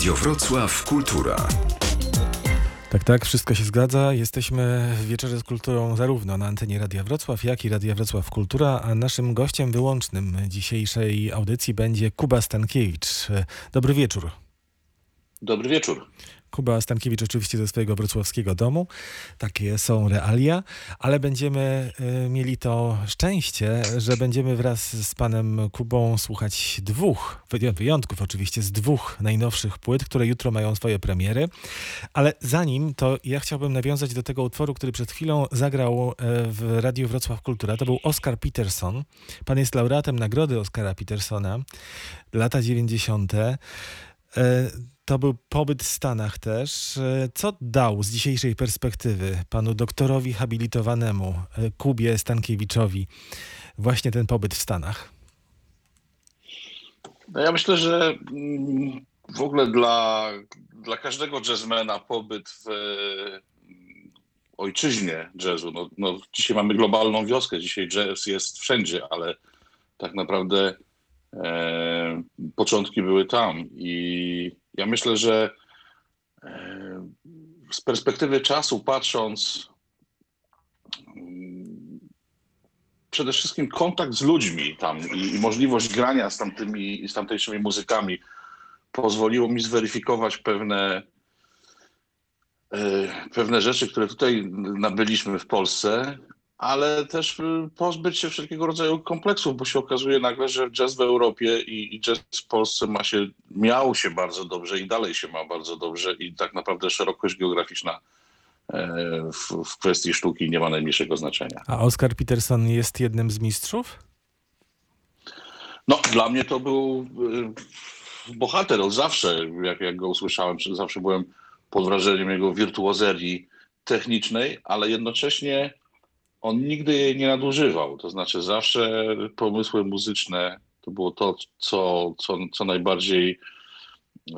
Radio Wrocław Kultura. Tak, tak, wszystko się zgadza. Jesteśmy w Wieczorze z Kulturą zarówno na antenie Radia Wrocław, jak i Radia Wrocław Kultura, a naszym gościem wyłącznym dzisiejszej audycji będzie Kuba Stankiewicz. Dobry wieczór. Dobry wieczór. Kuba Stankiewicz oczywiście ze swojego wrocławskiego domu. Takie są realia, ale będziemy y, mieli to szczęście, że będziemy wraz z panem Kubą słuchać dwóch, wyjątków oczywiście, z dwóch najnowszych płyt, które jutro mają swoje premiery. Ale zanim to ja chciałbym nawiązać do tego utworu, który przed chwilą zagrał w Radiu Wrocław Kultura. To był Oscar Peterson. Pan jest laureatem nagrody Oscara Petersona, lata 90. To był pobyt w Stanach też. Co dał z dzisiejszej perspektywy panu doktorowi habilitowanemu Kubie Stankiewiczowi właśnie ten pobyt w Stanach? No ja myślę, że w ogóle dla, dla każdego jazzmena pobyt w ojczyźnie jazzu, no, no dzisiaj mamy globalną wioskę, dzisiaj jazz jest wszędzie, ale tak naprawdę e, początki były tam i ja myślę, że e, z perspektywy czasu patrząc, mm, przede wszystkim kontakt z ludźmi tam i, i możliwość grania z tamtymi, z tamtejszymi muzykami pozwoliło mi zweryfikować pewne, e, pewne rzeczy, które tutaj nabyliśmy w Polsce, ale też y, pozbyć się wszelkiego rodzaju kompleksów, bo się okazuje nagle, że jazz w Europie i, i jazz w Polsce ma się, miał się bardzo dobrze i dalej się ma bardzo dobrze i tak naprawdę szerokość geograficzna e, w, w kwestii sztuki nie ma najmniejszego znaczenia. A Oscar Peterson jest jednym z mistrzów? No, dla mnie to był y, bohater od zawsze, jak, jak go usłyszałem, zawsze byłem pod wrażeniem jego wirtuozerii technicznej, ale jednocześnie on nigdy jej nie nadużywał. To znaczy zawsze pomysły muzyczne to było to, co, co, co najbardziej.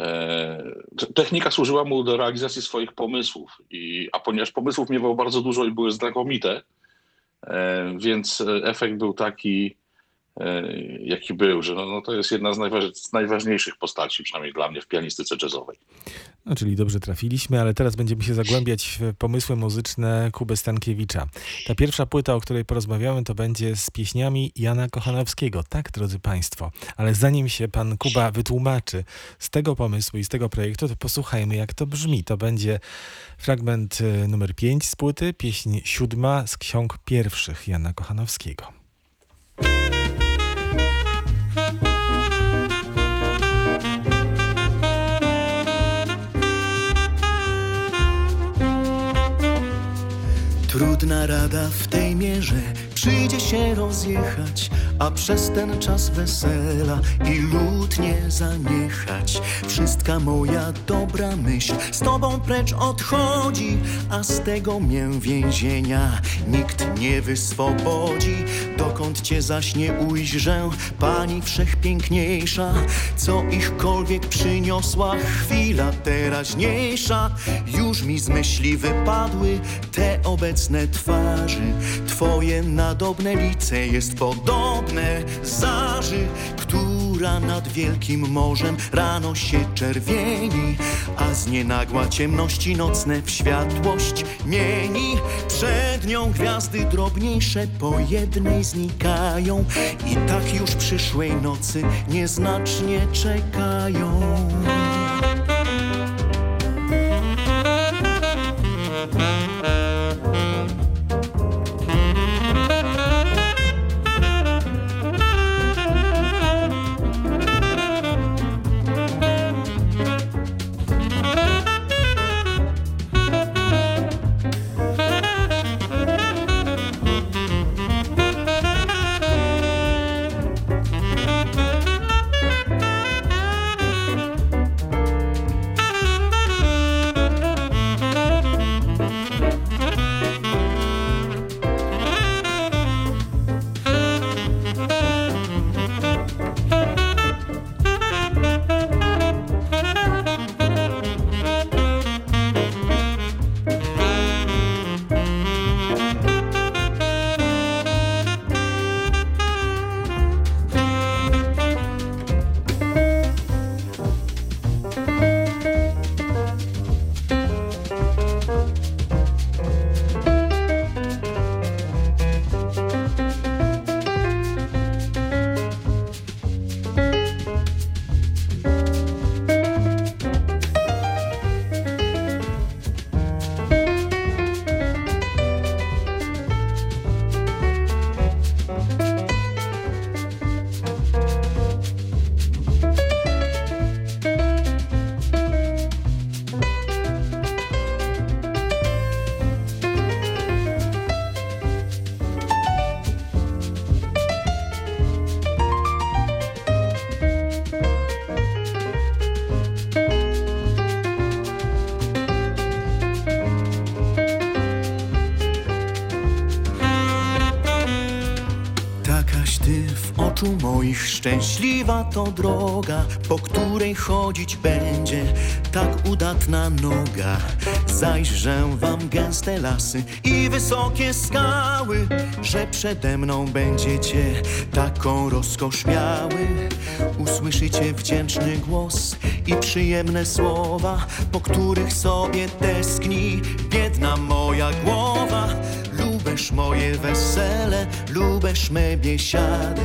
E, technika służyła mu do realizacji swoich pomysłów, i, a ponieważ pomysłów miewał bardzo dużo i były znakomite, e, więc efekt był taki, jaki był, że no, no to jest jedna z, najważ z, najważniejszych postaci, przynajmniej dla mnie, w pianistyce jazzowej. No, czyli dobrze trafiliśmy, ale teraz będziemy się zagłębiać w pomysły muzyczne Kuby Stankiewicza. Ta pierwsza płyta, o której porozmawiamy, to będzie z pieśniami Jana Kochanowskiego. Tak, drodzy Państwo. Ale zanim się pan Kuba wytłumaczy z tego pomysłu i z tego projektu, to posłuchajmy, jak to brzmi. To będzie fragment e, numer 5 z płyty, pieśń siódma z ksiąg pierwszych Jana Kochanowskiego. Trudna rada w tej mierze przyjdzie się rozjechać, a przez ten czas wesela i lud nie zaniechać. Wszystka moja dobra myśl z tobą precz odchodzi, a z tego mię więzienia nikt nie wyswobodzi. Dokąd cię zaś nie ujrzę, pani wszechpiękniejsza, co ichkolwiek przyniosła chwila teraźniejsza, już mi z myśli wypadły te obecne twarzy, twoje na nadobne lice jest podobne zaży, która nad wielkim morzem rano się czerwieni, a z nienagła ciemności nocne w światłość mieni. Przed nią gwiazdy drobniejsze po jednej znikają i tak już przyszłej nocy nieznacznie czekają. Moich szczęśliwa to droga, po której chodzić będzie tak udatna noga. Zajrzę wam gęste lasy i wysokie skały, że przede mną będziecie taką rozkosz miały. Usłyszycie wdzięczny głos i przyjemne słowa, po których sobie tęskni biedna moja głowa. Lubesz moje wesele, lubesz me biesiady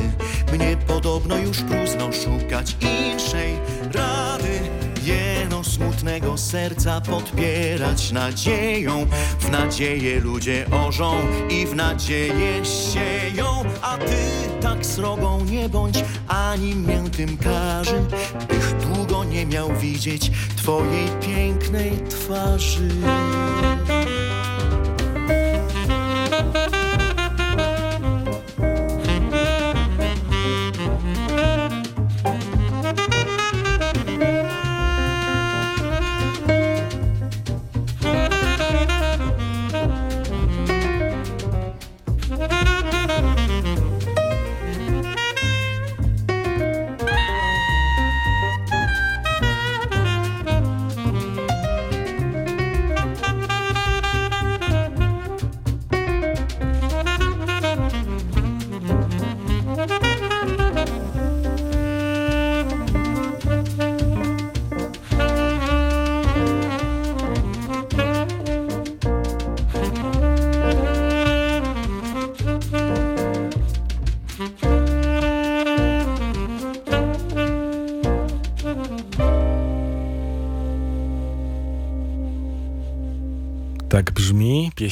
Mnie podobno już próżno szukać inszej rady Jeno smutnego serca podpierać nadzieją. W nadzieję ludzie orzą i w nadzieję sieją. A ty tak srogą nie bądź, ani mię tym karzy, bych długo nie miał widzieć twojej pięknej twarzy.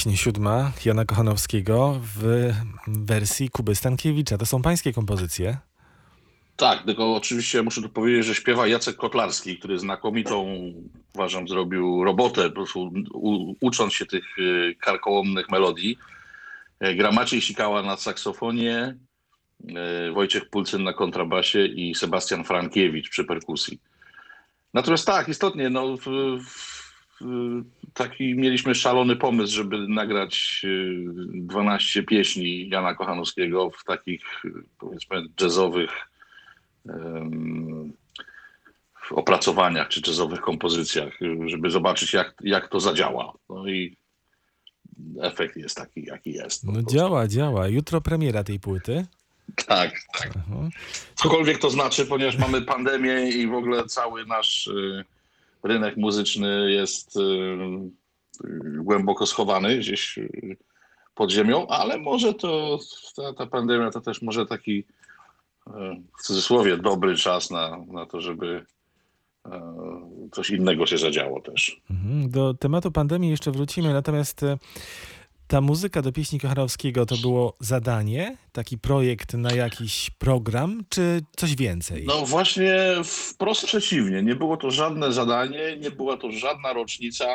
Pieśń siódma Jana Kochanowskiego w wersji Kuby Stankiewicza. To są pańskie kompozycje. Tak, tylko oczywiście muszę tu powiedzieć, że śpiewa Jacek Kotlarski, który znakomitą, uważam, zrobił robotę, po prostu ucząc się tych y, karkołomnych melodii. E, Gra Maciej Sikała na saksofonie, e, Wojciech Pulcyn na kontrabasie i Sebastian Frankiewicz przy perkusji. Natomiast tak, istotnie, no, w, w, taki mieliśmy szalony pomysł, żeby nagrać y, 12 pieśni Jana Kochanowskiego w takich, y, powiedzmy, jazzowych w opracowaniach czy jazzowych kompozycjach, y, żeby zobaczyć, jak, jak to zadziała. No i efekt jest taki, jaki jest. No działa, działa. Jutro premiera tej płyty. Tak, tak. Aha. Cokolwiek to znaczy, ponieważ mamy pandemię i w ogóle cały nasz y, rynek muzyczny jest y, y, głęboko schowany gdzieś y, pod ziemią, ale może to ta, ta pandemia to też może taki w cudzysłowie dobry czas na, na to, żeby coś innego się zadziało też. Mhm. Do tematu pandemii jeszcze wrócimy, natomiast ta muzyka do pieśni Kochanowskiego to było zadanie, taki projekt na jakiś program, czy coś więcej? No właśnie wprost przeciwnie. Nie było to żadne zadanie, nie była to żadna rocznica.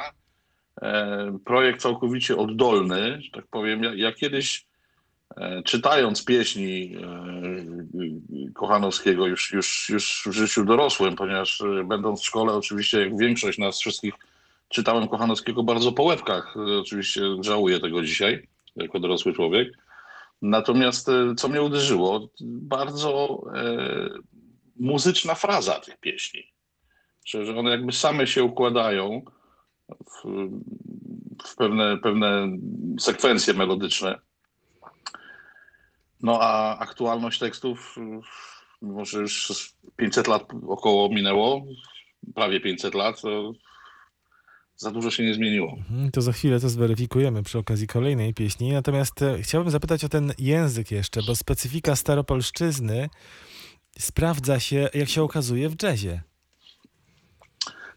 E, projekt całkowicie oddolny, że tak powiem. Ja, ja kiedyś e, czytając pieśni e, Kochanowskiego już, już, już w życiu dorosłym, ponieważ będąc w szkole oczywiście jak większość nas wszystkich czytałem Kochanowskiego bardzo po łebkach. E, Oczywiście żałuję tego dzisiaj jako dorosły człowiek. Natomiast e, co mnie uderzyło, bardzo e, muzyczna fraza tych pieśni. Że, one jakby same się układają w, w pewne, pewne sekwencje melodyczne. No a aktualność tekstów, e, mimo że już 500 lat około minęło, prawie 500 lat, za dużo się nie zmieniło. Mhm, To za chwilę to zweryfikujemy przy okazji kolejnej pieśni. Natomiast e, chciałbym zapytać o ten język jeszcze, bo specyfika staropolszczyzny sprawdza się, jak się okazuje, w jazzie.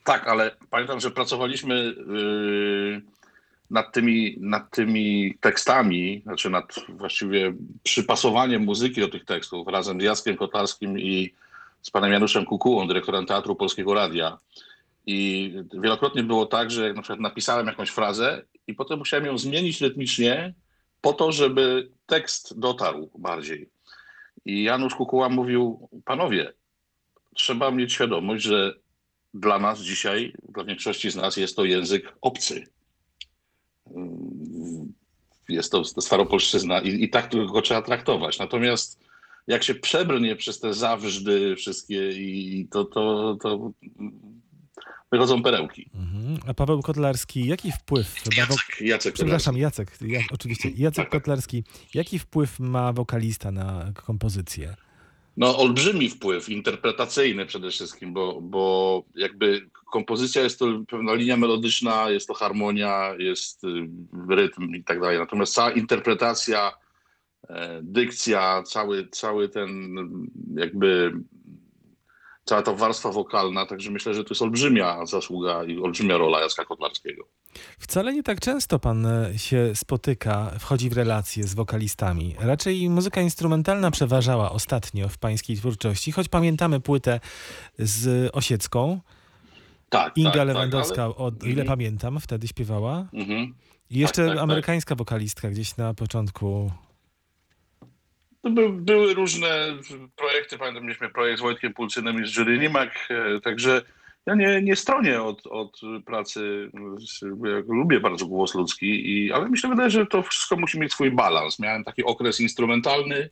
Tak, ale pamiętam, że pracowaliśmy yy, nad, tymi, nad tymi tekstami, znaczy nad właściwie przypasowaniem muzyki do tych tekstów razem z Jackiem Kotlarskim i z panem Januszem Kukułą, dyrektorem Teatru Polskiego Radia. I wielokrotnie było tak, że na przykład napisałem jakąś frazę i potem musiałem ją zmienić rytmicznie po to, żeby tekst dotarł bardziej. I Janusz Kukuła mówił, panowie, trzeba mieć świadomość, że dla nas dzisiaj, dla większości z nas jest to język obcy. Jest to staropolszczyzna i, i tak go trzeba traktować. Natomiast jak się przebrnie przez te zawrzdy wszystkie i to, to, to wychodzą perełki. Mhm. A Paweł Kotlarski, jaki wpływ... wo- Jacek, Jacek Przepraszam, Jacek, ja, oczywiście. Jacek Tak. Kotlarski, jaki wpływ ma wokalista na kompozycję? No, olbrzymi wpływ interpretacyjny przede wszystkim, bo, bo jakby kompozycja jest to pewna linia melodyczna, jest to harmonia, jest y, rytm i tak dalej. Natomiast cała interpretacja, e, dykcja, cały, cały ten jakby cała ta warstwa wokalna, także myślę, że to jest olbrzymia zasługa i olbrzymia rola Jacka Kotlarskiego. Wcale nie tak często pan e, się spotyka, wchodzi w relacje z wokalistami. Raczej muzyka instrumentalna przeważała ostatnio w pańskiej twórczości, choć pamiętamy płytę z Osiecką. Tak, Inga tak, Lewandowska, Tak, ale... o ile Mhm. pamiętam, wtedy śpiewała. Mhm. I jeszcze tak, tak. amerykańska wokalistka gdzieś na początku. To by, były różne projekty, pamiętam, mieliśmy projekt z Wojtkiem Pulcynem i z Jury Nimak, e, także ja nie, nie stronię od, od pracy, ja lubię bardzo głos ludzki, i, ale mi się wydaje, że to wszystko musi mieć swój balans. Miałem taki okres instrumentalny,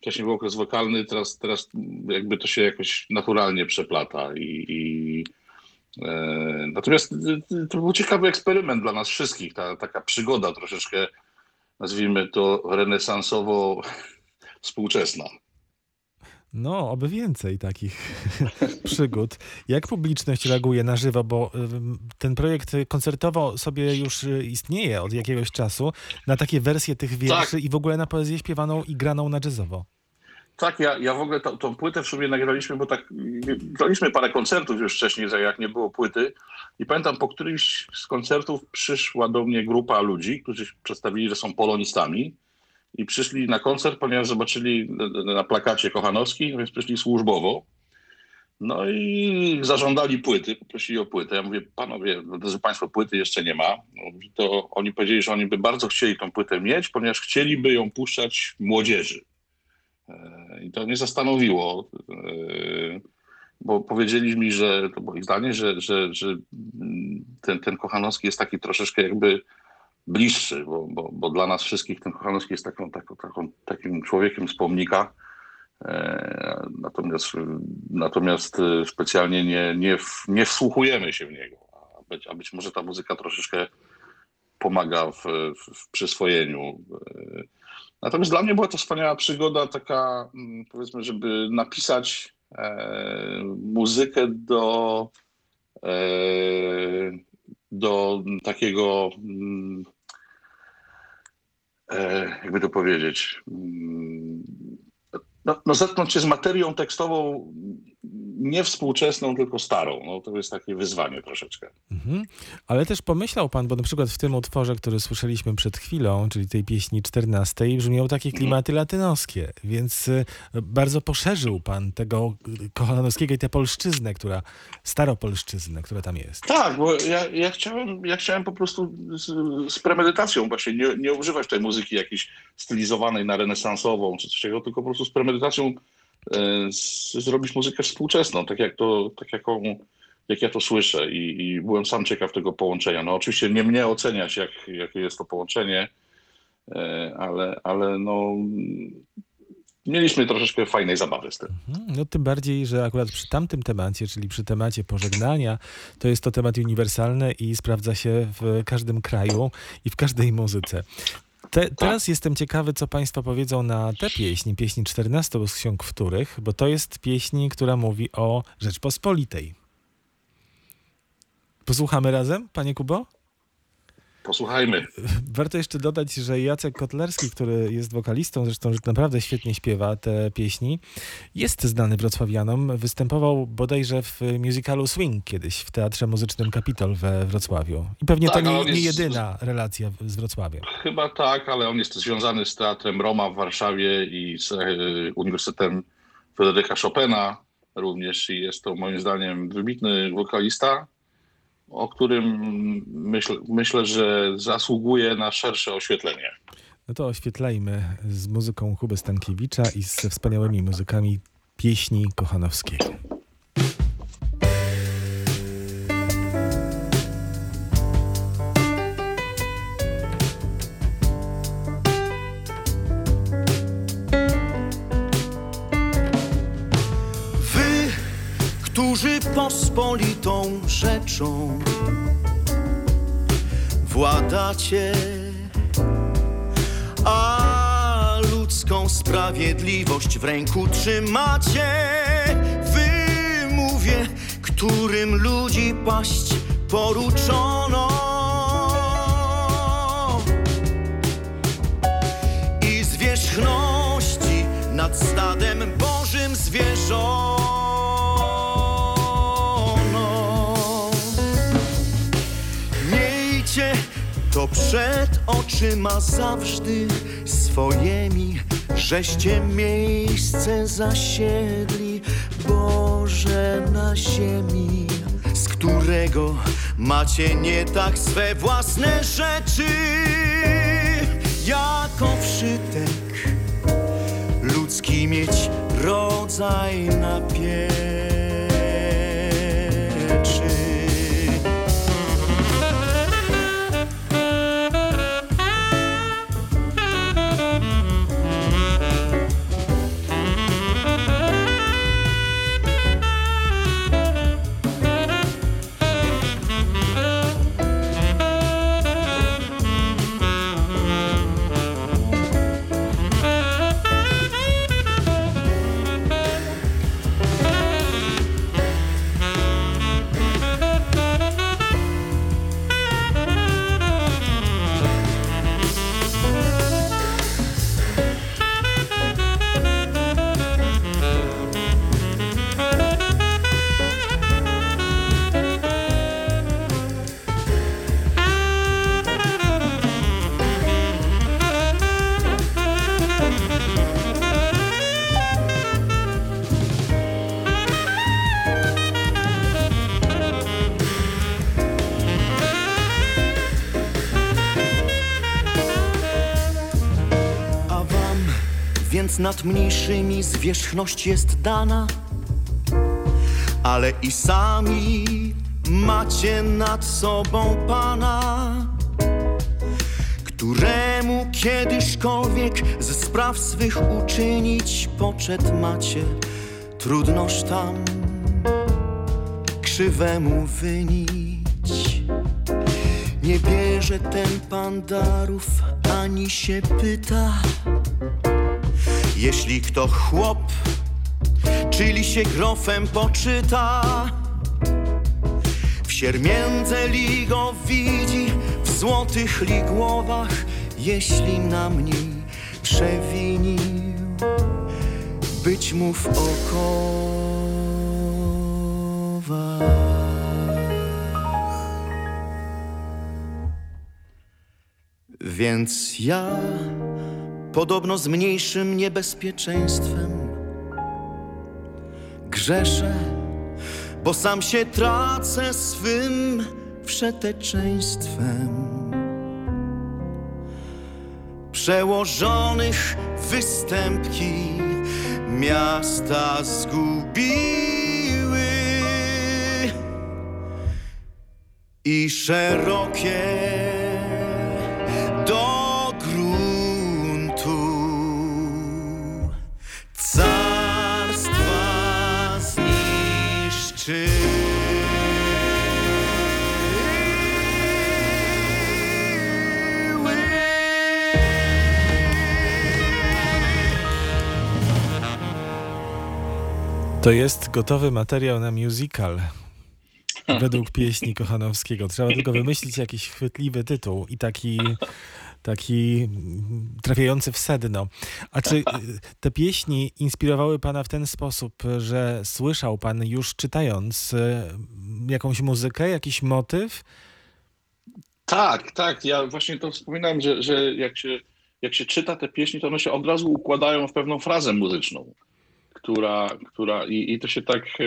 wcześniej był okres wokalny, teraz, teraz jakby to się jakoś naturalnie przeplata i, i e, natomiast e, to był ciekawy eksperyment dla nas wszystkich, ta, taka przygoda troszeczkę, nazwijmy to renesansowo współczesna. No, oby więcej takich przygód. Jak publiczność reaguje na żywo, bo ten projekt koncertowo sobie już y, istnieje od jakiegoś czasu, na takie wersje tych wierszy Tak. i w ogóle na poezję śpiewaną i graną na jazzowo. Tak, ja, ja w ogóle tą, tą płytę w sobie nagraliśmy, bo tak graliśmy parę koncertów już wcześniej, za jak nie było płyty. I pamiętam, po którymś z koncertów przyszła do mnie grupa ludzi, którzy przedstawili, że są polonistami. I przyszli na koncert, ponieważ zobaczyli na- plakacie Kochanowski, więc przyszli służbowo. No i zażądali płyty, poprosili o płytę. Ja mówię, panowie, no, drodzy państwo, płyty jeszcze nie ma. No, To oni powiedzieli, że oni by bardzo chcieli tą płytę mieć, ponieważ chcieliby ją puszczać młodzieży. E, I to mnie zastanowiło, e, bo powiedzieli mi, że to było ich zdanie, że, że, że ten, ten Kochanowski jest taki troszeczkę jakby bliższy, bo, bo, bo dla nas wszystkich ten Kochanowski jest taką, taką, taką, takim człowiekiem z pomnika. E, Natomiast, natomiast e, specjalnie nie, nie, nie wsłuchujemy się w niego. A być, a być może ta muzyka troszeczkę pomaga w, w, przyswojeniu. E, Natomiast dla mnie była to wspaniała przygoda, taka mm, powiedzmy, żeby napisać muzykę do, do takiego, mm, jakby to powiedzieć, mm, no, no zetknąć się z materią tekstową nie współczesną, tylko starą. No, to jest takie wyzwanie troszeczkę. Mhm. Ale też pomyślał pan, bo na przykład w tym utworze, który słyszeliśmy przed chwilą, czyli tej pieśni 14, brzmiały takie klimaty latynoskie, więc y, bardzo poszerzył pan tego Kochanowskiego i tę polszczyznę, która, staropolszczyznę, która tam jest. Tak, bo ja, ja, chciałem, ja chciałem po prostu z, z premedytacją właśnie nie, nie używać tej muzyki jakiejś stylizowanej na renesansową czy coś takiego, tylko po prostu z premedytacją zrobić muzykę współczesną, tak jak to, tak jaką, jak ja to słyszę i, i byłem sam ciekaw tego połączenia. No oczywiście nie mnie oceniać, jak, jakie jest to połączenie, e, ale, ale no mieliśmy troszeczkę fajnej zabawy z tym. Mhm. No tym bardziej, że akurat przy tamtym temacie, czyli przy temacie pożegnania, to jest to temat uniwersalny i sprawdza się w każdym kraju i w każdej muzyce. Te, teraz jestem ciekawy, co Państwo powiedzą na tę pieśń, pieśni 14 z ksiąg wtórych, bo to jest pieśń, która mówi o Rzeczpospolitej. Posłuchamy razem, Panie Kubo? Posłuchajmy. Warto jeszcze dodać, że Jacek Kotlerski, który jest wokalistą, zresztą naprawdę świetnie śpiewa te pieśni, jest znany wrocławianom. Występował bodajże w musicalu Swing kiedyś w Teatrze Muzycznym Kapitol we Wrocławiu. I pewnie Tak, to nie, nie jest- jedyna relacja z Wrocławiem. Chyba tak, ale on jest związany z Teatrem Roma w Warszawie i z e, Uniwersytetem Fryderyka Chopina również i jest to moim zdaniem wybitny wokalista, o którym myśl, myślę, że zasługuje na szersze oświetlenie. No to oświetlajmy z muzyką Kuby Stankiewicza i ze wspaniałymi muzykami pieśni Kochanowskiego. Pospolitą rzeczą władacie, a ludzką sprawiedliwość w ręku trzymacie. Wy, mówię, którym ludzi paść poruczono. i zwierzchności nad stadem Bożym zwierząt. Przed oczyma zawsze swojemi, żeście miejsce zasiedli, Boże na ziemi, z którego macie nie tak swe własne rzeczy, jako wszytek ludzki mieć rodzaj na. Nad mniejszymi zwierzchność jest dana, ale i sami macie nad sobą Pana, któremu kiedyśkolwiek ze spraw swych uczynić poczet macie. Trudnoż tam krzywemu wynić. Nie bierze ten pan darów, ani się pyta. Jeśli kto chłop, czyli się grofem poczyta, w siermiędze li go widzi, w złotych li głowach, jeśli na mniej przewinił, być mu w okowach. Więc ja, podobno z mniejszym niebezpieczeństwem, grzeszę, bo sam się tracę swym wszeteczeństwem. Przełożonych występki miasta zgubiły i szerokie To jest gotowy materiał na musical. Według pieśni Kochanowskiego. Trzeba tylko wymyślić jakiś chwytliwy tytuł i taki, taki trafiający w sedno. A czy te pieśni inspirowały pana w ten sposób, że słyszał pan już czytając y, jakąś muzykę, jakiś motyw? Tak, tak. Ja właśnie to wspominałem, że, że jak, się, jak się czyta te pieśni, to one się od razu układają w pewną frazę muzyczną, która, która i, i to się tak, e,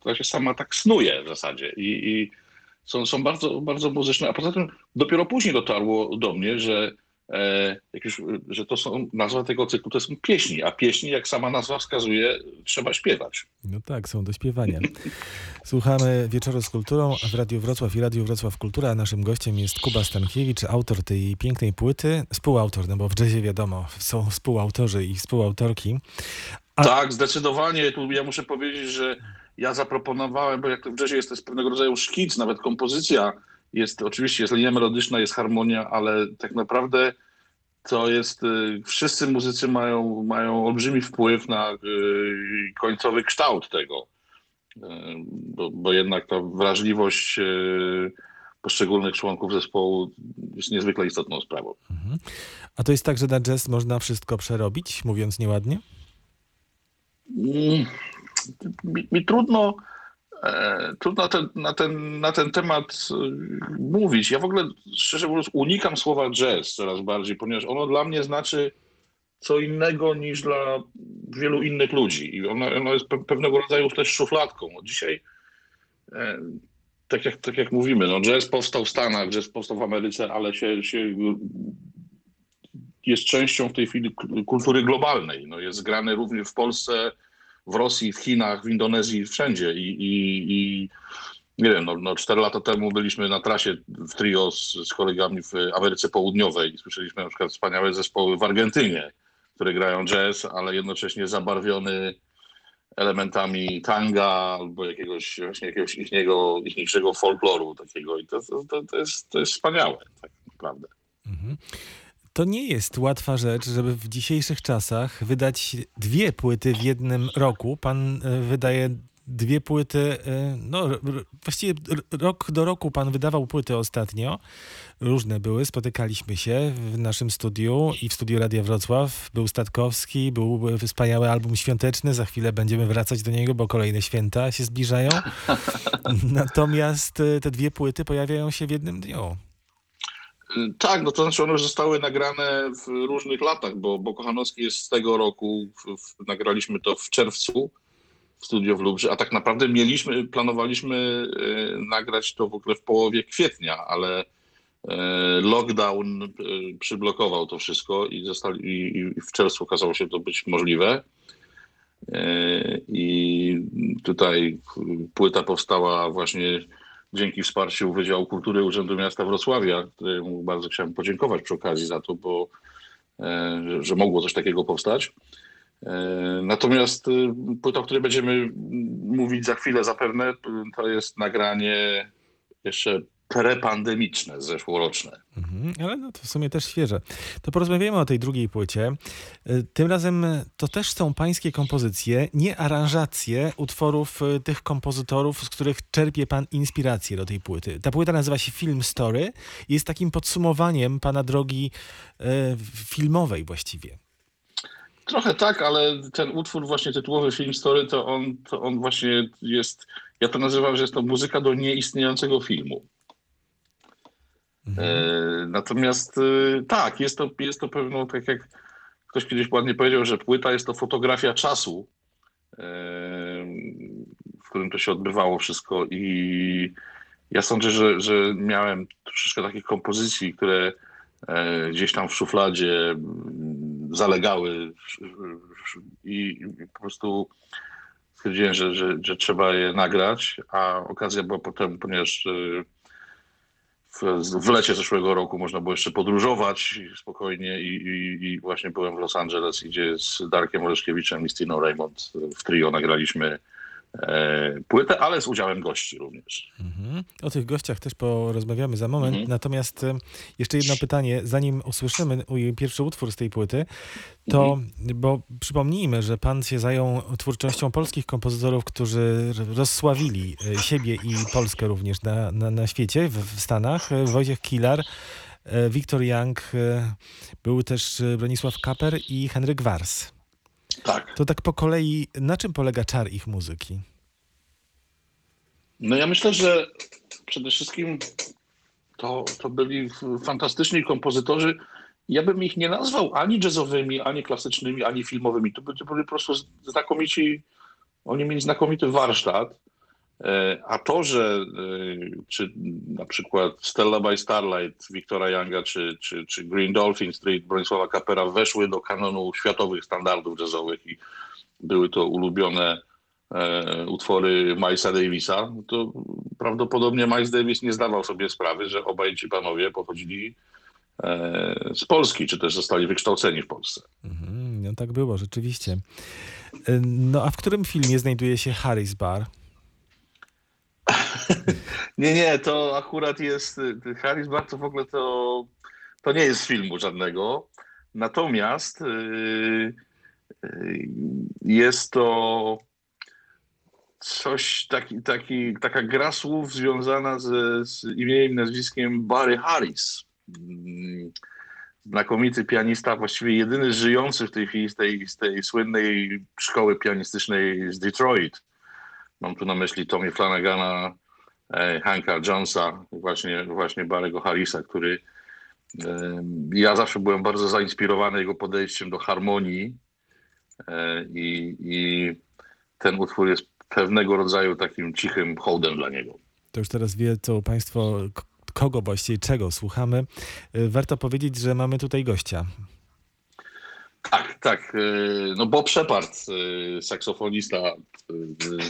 to się sama tak snuje w zasadzie. I, i są, są bardzo, bardzo muzyczne, a poza tym dopiero później dotarło do mnie, że e, jak już, że to są, nazwa tego cyklu to są pieśni, a pieśni, jak sama nazwa wskazuje, trzeba śpiewać. No tak, są do śpiewania. Słuchamy Wieczoru z Kulturą w Radiu Wrocław i Radiu Wrocław Kultura. Naszym gościem jest Kuba Stankiewicz, autor tej pięknej płyty, współautor, no bo w jazzie wiadomo, są współautorzy i współautorki. A- Tak, zdecydowanie. Tu ja muszę powiedzieć, że ja zaproponowałem, bo jak to w jazzie jest to jest pewnego rodzaju szkic, nawet kompozycja jest, oczywiście jest linia melodyczna, jest harmonia, ale tak naprawdę to jest, y, wszyscy muzycy mają, mają olbrzymi wpływ na y, końcowy kształt tego, Y, bo, bo jednak ta wrażliwość poszczególnych członków zespołu jest niezwykle istotną sprawą. A to jest tak, że na jazz można wszystko przerobić, mówiąc nieładnie? Mm, Mi, mi trudno Trudno na ten, na, ten, na ten temat e, mówić. Ja w ogóle, szczerze mówiąc, unikam słowa jazz coraz bardziej, ponieważ ono dla mnie znaczy co innego niż dla wielu innych ludzi. I ono, ono jest pe- pewnego rodzaju też szufladką. Dzisiaj, e, tak jak, tak jak mówimy, no jazz powstał w Stanach, jazz powstał w Ameryce, ale się, się jest częścią w tej chwili kultury globalnej. No jest grany również w Polsce, w Rosji, w Chinach, w Indonezji, wszędzie. I, i, i nie wiem, no, no 4 lata temu byliśmy na trasie w trio z, z kolegami w Ameryce Południowej i słyszeliśmy na przykład wspaniałe zespoły w Argentynie, które grają jazz, ale jednocześnie zabarwiony elementami tanga albo jakiegoś właśnie jakiegoś ichniego, ichniejszego folkloru takiego i to, to, to, jest, to jest wspaniałe tak naprawdę. Mhm. To nie jest łatwa rzecz, żeby w dzisiejszych czasach wydać dwie płyty w jednym roku. Pan e, wydaje dwie płyty, e, no właściwie rok do roku pan wydawał płyty ostatnio. Różne były, spotykaliśmy się w naszym studiu i w studiu Radia Wrocław. Był Statkowski, był wspaniały album świąteczny, za chwilę będziemy wracać do niego, bo kolejne święta się zbliżają. Natomiast e, te dwie płyty pojawiają się w jednym dniu. Tak, no to znaczy one zostały nagrane w różnych latach, bo, bo Kochanowski jest z tego roku, w, w, nagraliśmy to w czerwcu w studio w Lubrze, a tak naprawdę mieliśmy, planowaliśmy e, nagrać to w ogóle w połowie kwietnia, ale e, lockdown e, przyblokował to wszystko i, zostali, i, i w czerwcu okazało się to być możliwe. I tutaj płyta powstała właśnie dzięki wsparciu Wydziału Kultury Urzędu Miasta Wrocławia, któremu bardzo chciałem podziękować przy okazji za to, bo e, że, mogło coś takiego powstać. E, Natomiast e, płyta, o której będziemy mówić za chwilę zapewne, to jest nagranie jeszcze prepandemiczne, zeszłoroczne. Mhm, ale no to w sumie też świeże. To porozmawiamy o tej drugiej płycie. Y, Tym razem to też są pańskie kompozycje, nie aranżacje utworów y, tych kompozytorów, z których czerpie pan inspirację do tej płyty. Ta płyta nazywa się Film Story i jest takim podsumowaniem pana drogi y, filmowej właściwie. Trochę tak, ale ten utwór właśnie tytułowy Film Story, to on, to on właśnie jest, ja to nazywam, że jest to muzyka do nieistniejącego filmu. Mhm. E, Natomiast e, tak, jest to, jest to pewno, tak jak ktoś kiedyś ładnie powiedział, że płyta jest to fotografia czasu, e, w którym to się odbywało wszystko i ja sądzę, że, że miałem troszeczkę takich kompozycji, które gdzieś tam w szufladzie zalegały i po prostu stwierdziłem, że, że, że trzeba je nagrać, a okazja była potem, ponieważ w, w lecie zeszłego roku można było jeszcze podróżować spokojnie i, i, i właśnie byłem w Los Angeles, gdzie z Darkiem Oleszkiewiczem i Stiną Raymond w trio nagraliśmy płytę, ale z udziałem gości również. Mhm. O tych gościach też porozmawiamy za moment. Mhm. Natomiast y, jeszcze jedno pytanie, zanim usłyszymy pierwszy utwór z tej płyty, to, Mhm. bo przypomnijmy, że pan się zajął twórczością polskich kompozytorów, którzy rozsławili y, siebie i Polskę również na, na, na świecie, w, w Stanach. Wojciech Kilar, Wiktor Young, był też Bronisław Kaper i Henryk Wars. Tak. To tak po kolei, na czym polega czar ich muzyki? No ja myślę, że przede wszystkim to, to byli fantastyczni kompozytorzy. Ja bym ich nie nazwał ani jazzowymi, ani klasycznymi, ani filmowymi. To by- to byli po prostu znakomici, oni mieli znakomity warsztat. E, A to, że e, czy na przykład Stella by Starlight Wiktora Younga, czy, czy, czy Green Dolphin Street Bronisława Kapera weszły do kanonu światowych standardów jazzowych i były to ulubione e, utwory Milesa Davisa, to prawdopodobnie Miles Davis nie zdawał sobie sprawy, że obaj ci panowie pochodzili z Polski, czy też zostali wykształceni w Polsce. Mhm, no tak było, rzeczywiście. No a w którym filmie znajduje się Harris Bar? Nie, nie, to akurat jest. y, Harris Bar to w ogóle to, to nie jest z filmu żadnego. Natomiast yy, yy, jest to coś, taki, taki, taka gra słów związana ze, z imieniem i nazwiskiem Barry Harris. Mm, Znakomity pianista, właściwie jedyny żyjący w tej chwili z tej, z tej słynnej szkoły pianistycznej z Detroit. Mam tu na myśli Tommy Flanagana, Hanka Jonesa, właśnie, właśnie Barego Harrisa, który e, ja zawsze byłem bardzo zainspirowany jego podejściem do harmonii e, i, i ten utwór jest pewnego rodzaju takim cichym hołdem dla niego. To już teraz wiedzą Państwo, kogo właściwie, czego słuchamy. Y, Warto powiedzieć, że mamy tutaj gościa. Tak, tak. e, No Bob Shepard, e, saksofonista e,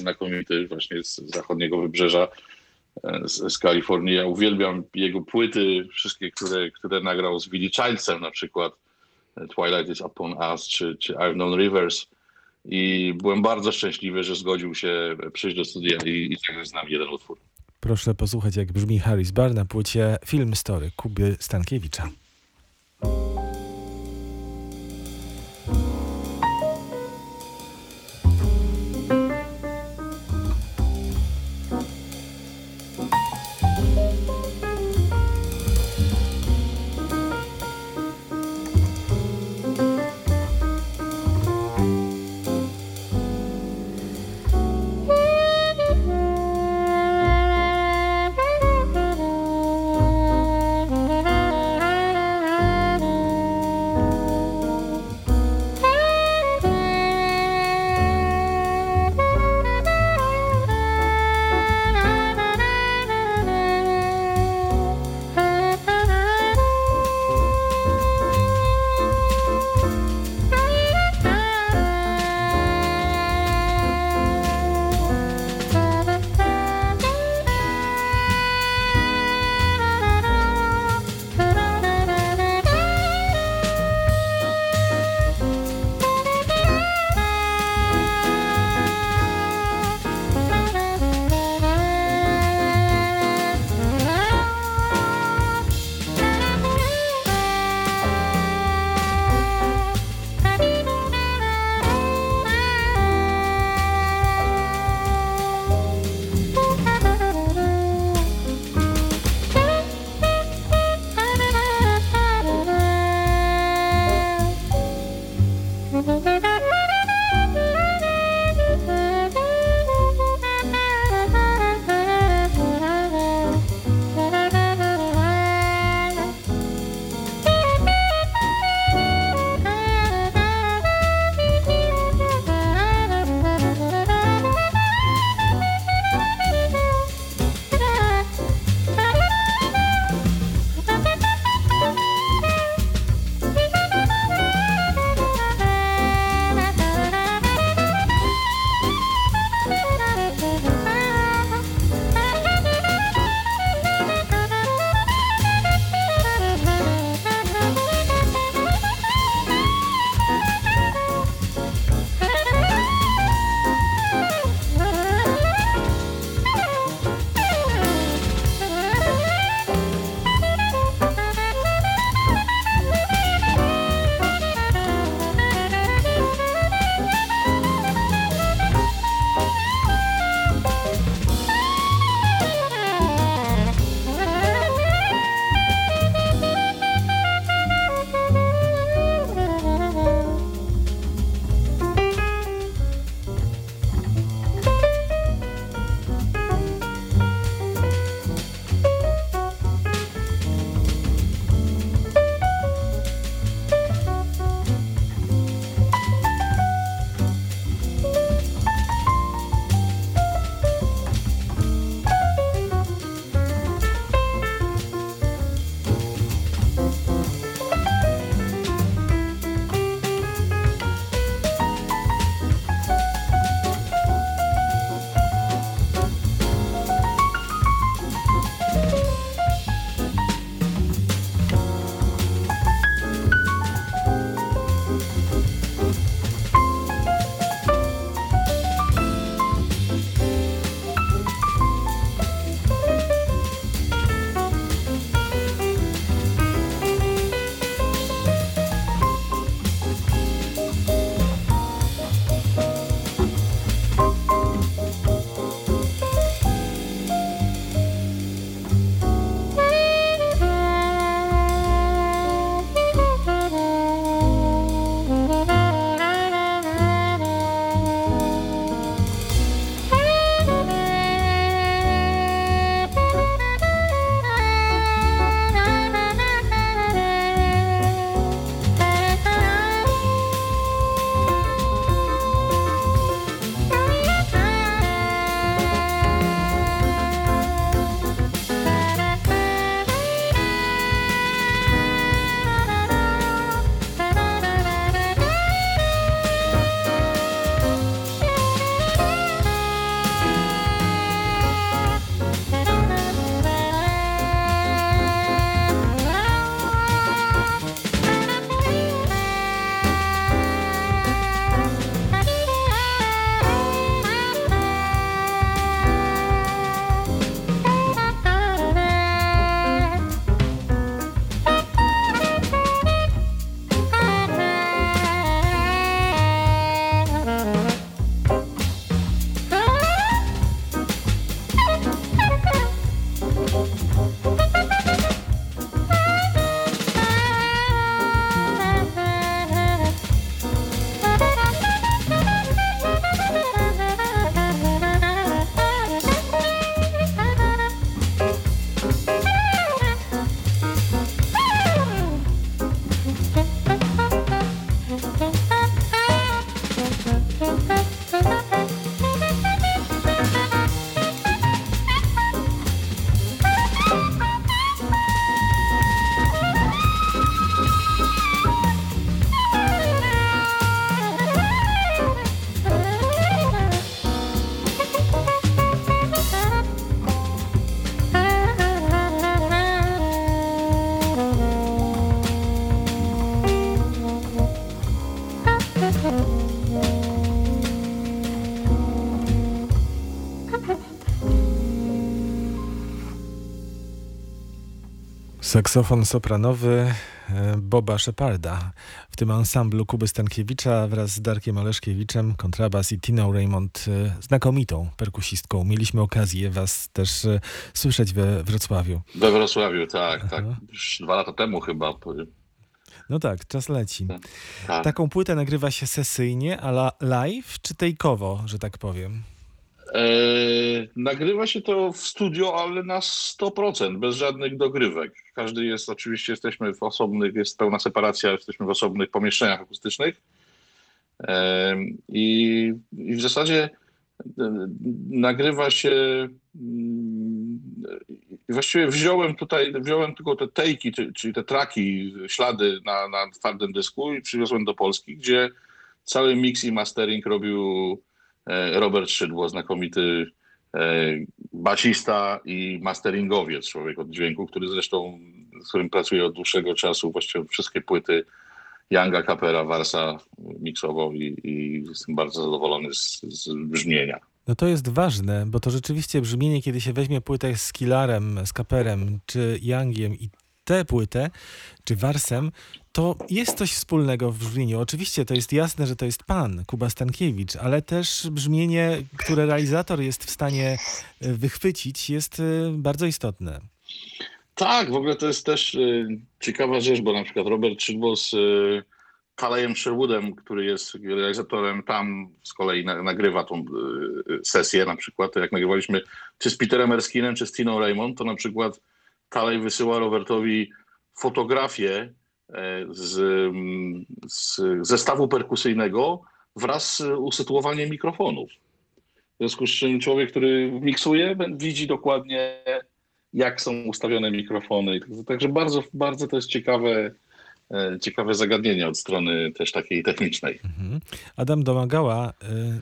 znakomity właśnie z zachodniego wybrzeża, e, z, z Kalifornii. Ja uwielbiam jego płyty, wszystkie, które, które nagrał z Billy Childsem, na przykład e, Twilight is Upon Us czy, czy I've Known Rivers. I byłem bardzo szczęśliwy, że zgodził się przyjść do studia i, i zagrać z nami jeden utwór. Proszę posłuchać, jak brzmi Harris Bar na płycie Film Story Kuby Stankiewicza. Saksofon sopranowy e, Boba Sheparda. W tym ansamblu Kuby Stankiewicza wraz z Darkiem Oleszkiewiczem, kontrabas i Tiną Raymond, e, znakomitą perkusistką. Mieliśmy okazję was też e, słyszeć we Wrocławiu. We Wrocławiu, tak, tak. Już dwa lata temu chyba. No tak, czas leci. Tak. Taką płytę nagrywa się sesyjnie, ale live czy tejkowo, że tak powiem? E, nagrywa się to w studio, ale na 100%, bez żadnych dogrywek. Każdy jest, oczywiście jesteśmy w osobnych, jest pełna separacja, jesteśmy w osobnych pomieszczeniach akustycznych. E, i, I w zasadzie e, nagrywa się. mm, Właściwie wziąłem tutaj, wziąłem tylko te tejki, czy- czyli te traki, ślady na, na twardym dysku i przywiozłem do Polski, gdzie cały mix i mastering robił Robert Szydło, znakomity e, basista i masteringowiec, człowiek od dźwięku, który zresztą, z którym pracuję od dłuższego czasu, właściwie wszystkie płyty Younga Capera, Warsa miksował i, i jestem bardzo zadowolony z, z brzmienia. No to jest ważne, bo to rzeczywiście brzmienie, kiedy się weźmie płytę z Killarem, z Kaperem, czy Youngiem i tę płytę, czy Warsem, to jest coś wspólnego w brzmieniu. Oczywiście to jest jasne, że to jest pan, Kuba Stankiewicz, ale też brzmienie, które realizator jest w stanie e, wychwycić, jest e, bardzo istotne. Tak, w ogóle to jest też y, ciekawa rzecz, bo na przykład Robert Szydło z y, Kalejem Sherwoodem, który jest realizatorem tam, z kolei na, nagrywa tą y, sesję na przykład, jak nagrywaliśmy czy z Peterem Erskinem, czy z Tiną Raymond, to na przykład Kalej wysyła Robertowi fotografię e, z, mm, z zestawu perkusyjnego wraz z usytuowaniem mikrofonów. W związku z czym człowiek, który miksuje, widzi dokładnie jak są ustawione mikrofony. Także bardzo, bardzo to jest ciekawe, ciekawe zagadnienie od strony też takiej technicznej. Mhm. Adam Domagała, e,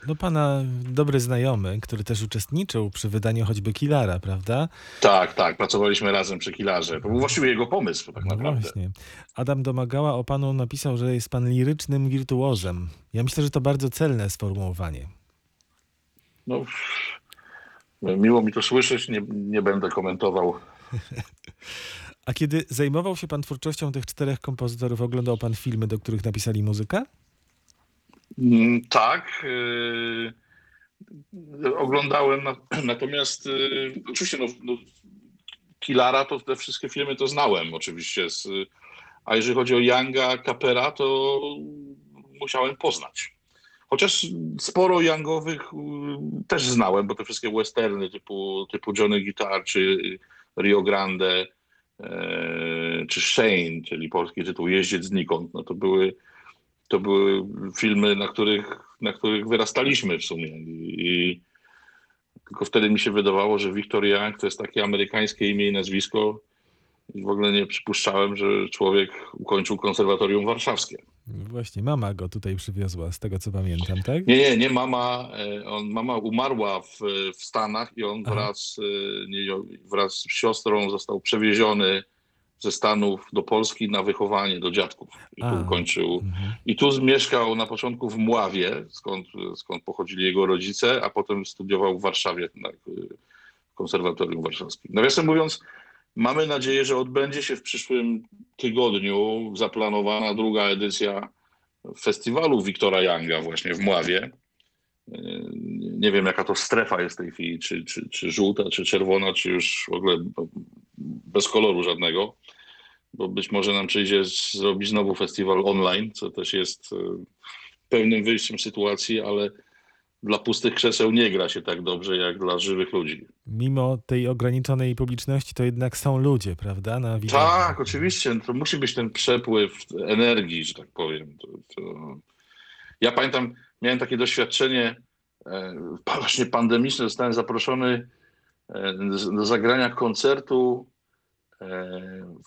no pana dobry znajomy, który też uczestniczył przy wydaniu choćby Killara, prawda? Tak, tak, pracowaliśmy razem przy Kilarze. To był właściwie jego pomysł tak No naprawdę. właśnie. Adam Domagała o panu napisał, że jest pan lirycznym wirtuozem. Ja myślę, że to bardzo celne sformułowanie. No, miło mi to słyszeć, nie, nie będę komentował. A kiedy zajmował się pan twórczością tych czterech kompozytorów, oglądał pan filmy, do których napisali muzykę? Mm, Tak. yy, oglądałem, na, natomiast yy, oczywiście no, no, Kilara to te wszystkie filmy to znałem oczywiście. Z, a jeżeli chodzi o Younga, Capera, to musiałem poznać. Chociaż sporo Youngowych yy, też znałem, bo te wszystkie westerny typu, typu Johnny Guitar czy Rio Grande czy Shane, czyli polski tytuł Jeździec znikąd, no to były to były filmy, na których, na których wyrastaliśmy w sumie. I, i tylko wtedy mi się wydawało, że Victor Young to jest takie amerykańskie imię i nazwisko. I w ogóle nie przypuszczałem, że człowiek ukończył konserwatorium warszawskie. Właśnie, mama go tutaj przywiozła, z tego co pamiętam, tak? Nie, nie, nie mama. e, On, mama umarła w, w Stanach i on Aha. wraz, e, nie, wraz z siostrą został przewieziony ze Stanów do Polski na wychowanie do dziadków. I tu A. ukończył Mhm. I tu mieszkał na początku w Mławie, skąd, skąd pochodzili jego rodzice, a potem studiował w Warszawie na y, konserwatorium warszawskim. Nawiasem mówiąc, mamy nadzieję, że odbędzie się w przyszłym tygodniu zaplanowana druga edycja festiwalu Wiktora Younga właśnie w Mławie. Y, Nie wiem, jaka to strefa jest w tej chwili, czy, czy, czy żółta, czy czerwona, czy już w ogóle bez koloru żadnego bo być może nam przyjdzie zrobić znowu festiwal online, co też jest e, pewnym wyjściem z sytuacji, ale dla pustych krzeseł nie gra się tak dobrze jak dla żywych ludzi. Mimo tej ograniczonej publiczności, to jednak są ludzie, prawda? Na wideo. Tak, oczywiście. To musi być ten przepływ energii, że tak powiem. To, to... Ja pamiętam, miałem takie doświadczenie e, właśnie pandemiczne. Zostałem zaproszony e, do zagrania koncertu e,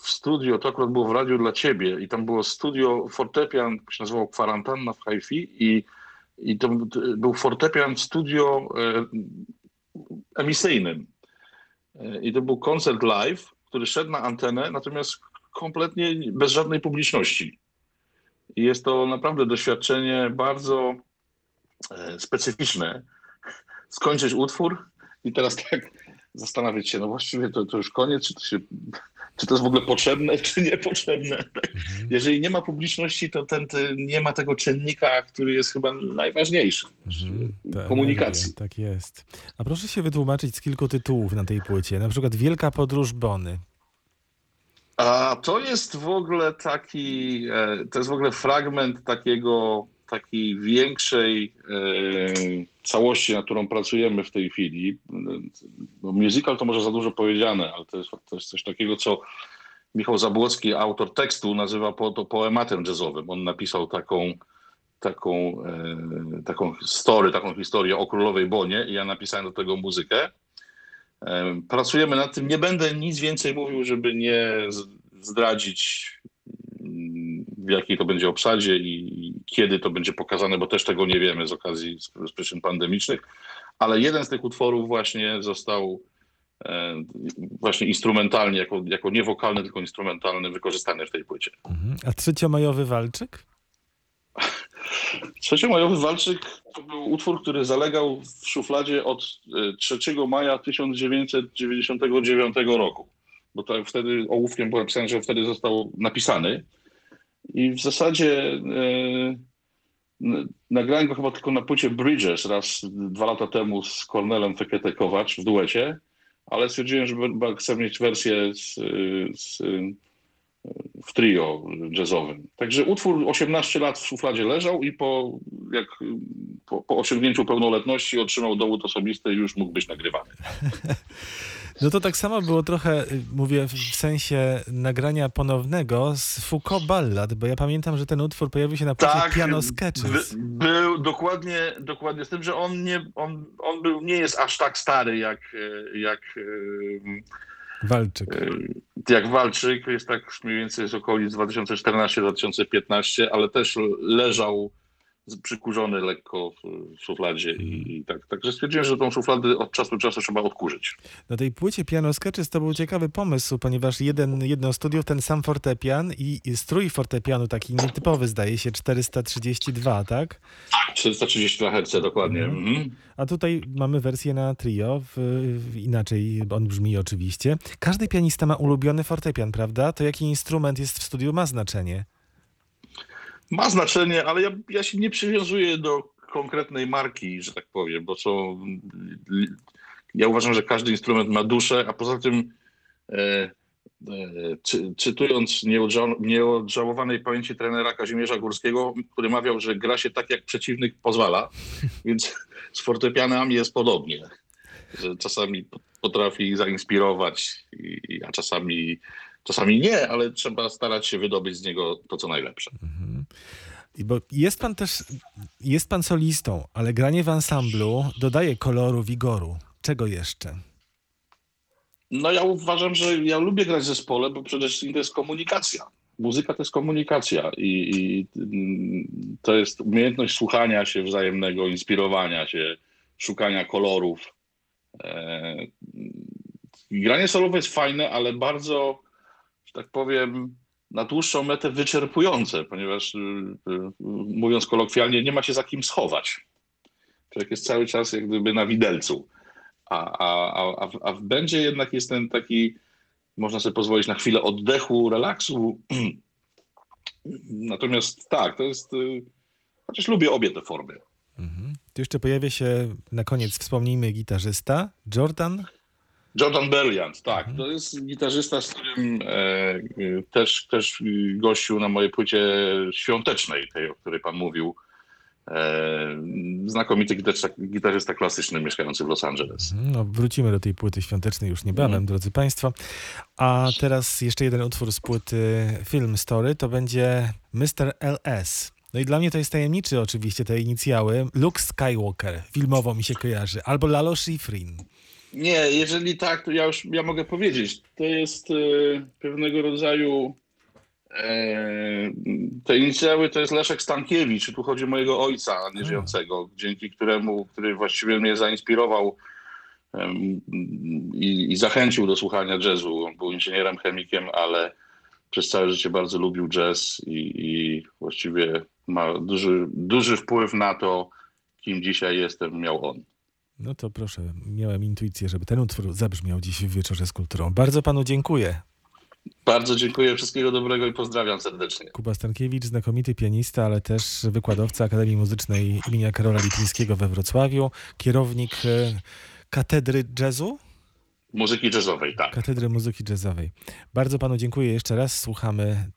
w studio. To akurat było w radiu dla ciebie i tam było studio fortepian, się nazywało Kwarantanna w Hi-Fi i, i to był fortepian w studio e, emisyjnym. E, I to był koncert live, który szedł na antenę, natomiast kompletnie bez żadnej publiczności. I jest to naprawdę doświadczenie bardzo e, specyficzne. Skończyć utwór i teraz tak zastanawiać się, no właściwie to, to już koniec, czy to, się, czy to jest w ogóle potrzebne, czy niepotrzebne. Tak? Jeżeli nie ma publiczności, to ten, ten, nie ma tego czynnika, który jest chyba najważniejszy. Mhm, komunikacji. Tak jest. A proszę się wytłumaczyć z kilku tytułów na tej płycie. Na przykład Wielka Podróż Bony. A to jest w ogóle taki, e, to jest w ogóle fragment takiego, takiej większej e, całości, nad którą pracujemy w tej chwili. No, musical to może za dużo powiedziane, ale to jest, to jest coś takiego, co Michał Zabłocki, autor tekstu, nazywa po, to poematem jazzowym. On napisał taką, taką, e, taką story, taką historię o królowej Bonie i ja napisałem do tego muzykę. E, Pracujemy nad tym. Nie będę nic więcej mówił, żeby nie zdradzić, mm, w jakiej to będzie obsadzie i kiedy to będzie pokazane, bo też tego nie wiemy z okazji z, przyczyn pandemicznych. Ale jeden z tych utworów właśnie został e, właśnie instrumentalnie, jako, jako nie wokalny, tylko instrumentalny, wykorzystany w tej płycie. Mhm. A trzeciomajowy walczyk? Trzeciomajowy Walczyk to był utwór, który zalegał w szufladzie od e, 3 maja 1999 roku. Bo to wtedy ołówkiem było napisane, że wtedy został napisany. I w zasadzie n- nagrałem go chyba tylko na płycie Bridges raz dwa lata temu z Kornelem Fekete-Kowacz w duecie, ale stwierdziłem, że chcę mieć wersję z, e, z, w trio jazzowym. Także utwór 18 lat w szufladzie leżał i po, jak, po, po osiągnięciu pełnoletności otrzymał dowód osobisty i już mógł być nagrywany. No to tak samo było trochę, mówię w sensie nagrania ponownego z Foucault Ballad, bo ja pamiętam, że ten utwór pojawił się na płycie Piano Sketches. by, był dokładnie, dokładnie z tym, że on, nie, on, on był, nie jest aż tak stary jak, jak, Walczyk. e, jak Walczyk. Jest tak mniej więcej z okolic 2014-2015, ale też leżał przykurzony lekko w- szufladzie i, i tak. Także stwierdziłem, że tą szufladę od czasu do czasu trzeba odkurzyć. Na tej płycie Piano Sketches to był ciekawy pomysł, ponieważ jeden, jedno studio, ten sam fortepian i, i strój fortepianu taki nietypowy zdaje się, 432, tak? 432 Hz dokładnie. Mhm. Mhm. A tutaj mamy wersję na trio, w, w, inaczej on brzmi oczywiście. Każdy pianista ma ulubiony fortepian, prawda? To jaki instrument jest w studiu ma znaczenie. Ma znaczenie, ale ja, ja się nie przywiązuję do konkretnej marki, że tak powiem, bo są. Ja uważam, że każdy instrument ma duszę, a poza tym, e, e, czy, czytując nieodżałowanej pamięci trenera Kazimierza Górskiego, który mawiał, że gra się tak, jak przeciwnik pozwala, więc z fortepianami jest podobnie. Że czasami potrafi zainspirować, a czasami, czasami nie, ale trzeba starać się wydobyć z niego to, co najlepsze. I Bo jest pan też, jest pan solistą, ale granie w ansamblu dodaje koloru, wigoru. Czego jeszcze? No ja uważam, że ja lubię grać w zespole, bo przede wszystkim to jest komunikacja. Muzyka to jest komunikacja i, i mm, to jest umiejętność słuchania się wzajemnego, inspirowania się, szukania kolorów. E, granie solowe jest fajne, ale bardzo, że tak powiem, na dłuższą metę wyczerpujące, ponieważ y, y, mówiąc kolokwialnie, nie ma się za kim schować. Człowiek jest cały czas jak gdyby na widelcu. A, a, a, a, w, a w będzie jednak jest ten taki, można sobie pozwolić na chwilę oddechu, relaksu. Natomiast tak, to jest, y, chociaż lubię obie te formy. Mhm. Tu jeszcze pojawia się na koniec, wspomnijmy, gitarzysta Jordan. Jordan Belliant, tak, to jest gitarzysta, z którym e, y, też, też gościł na mojej płycie świątecznej, tej, o której pan mówił. E, znakomity gitarzysta, gitarzysta klasyczny mieszkający w Los Angeles. No, wrócimy do tej płyty świątecznej już niebawem, drodzy Państwo. A teraz jeszcze jeden utwór z płyty Film Story, to będzie Mr. LS. No i dla mnie to jest tajemniczy oczywiście te inicjały. Luke Skywalker, filmowo mi się kojarzy, albo Lalo Schifrin. Nie, jeżeli tak, to ja już ja mogę powiedzieć. To jest e, pewnego rodzaju e, te inicjały to jest Leszek Stankiewicz, tu chodzi o mojego ojca nieżyjącego, dzięki któremu, który właściwie mnie zainspirował i, i zachęcił do słuchania jazzu. On był inżynierem, chemikiem, ale przez całe życie bardzo lubił jazz i, i właściwie ma duży, duży wpływ na to, kim dzisiaj jestem, miał on. No to proszę, miałem intuicję, żeby ten utwór zabrzmiał dziś w Wieczorze z Kulturą. Bardzo panu dziękuję. Bardzo dziękuję, wszystkiego dobrego i pozdrawiam serdecznie. Kuba Stankiewicz, znakomity pianista, ale też wykładowca Akademii Muzycznej imienia Karola Lipińskiego we Wrocławiu, kierownik e, Katedry Jazzu, Muzyki jazzowej, tak. Katedry Muzyki Jazzowej. Bardzo panu dziękuję jeszcze raz. Słuchamy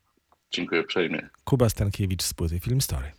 Dziękuję uprzejmie. Kuba Stankiewicz z płyty Film Story.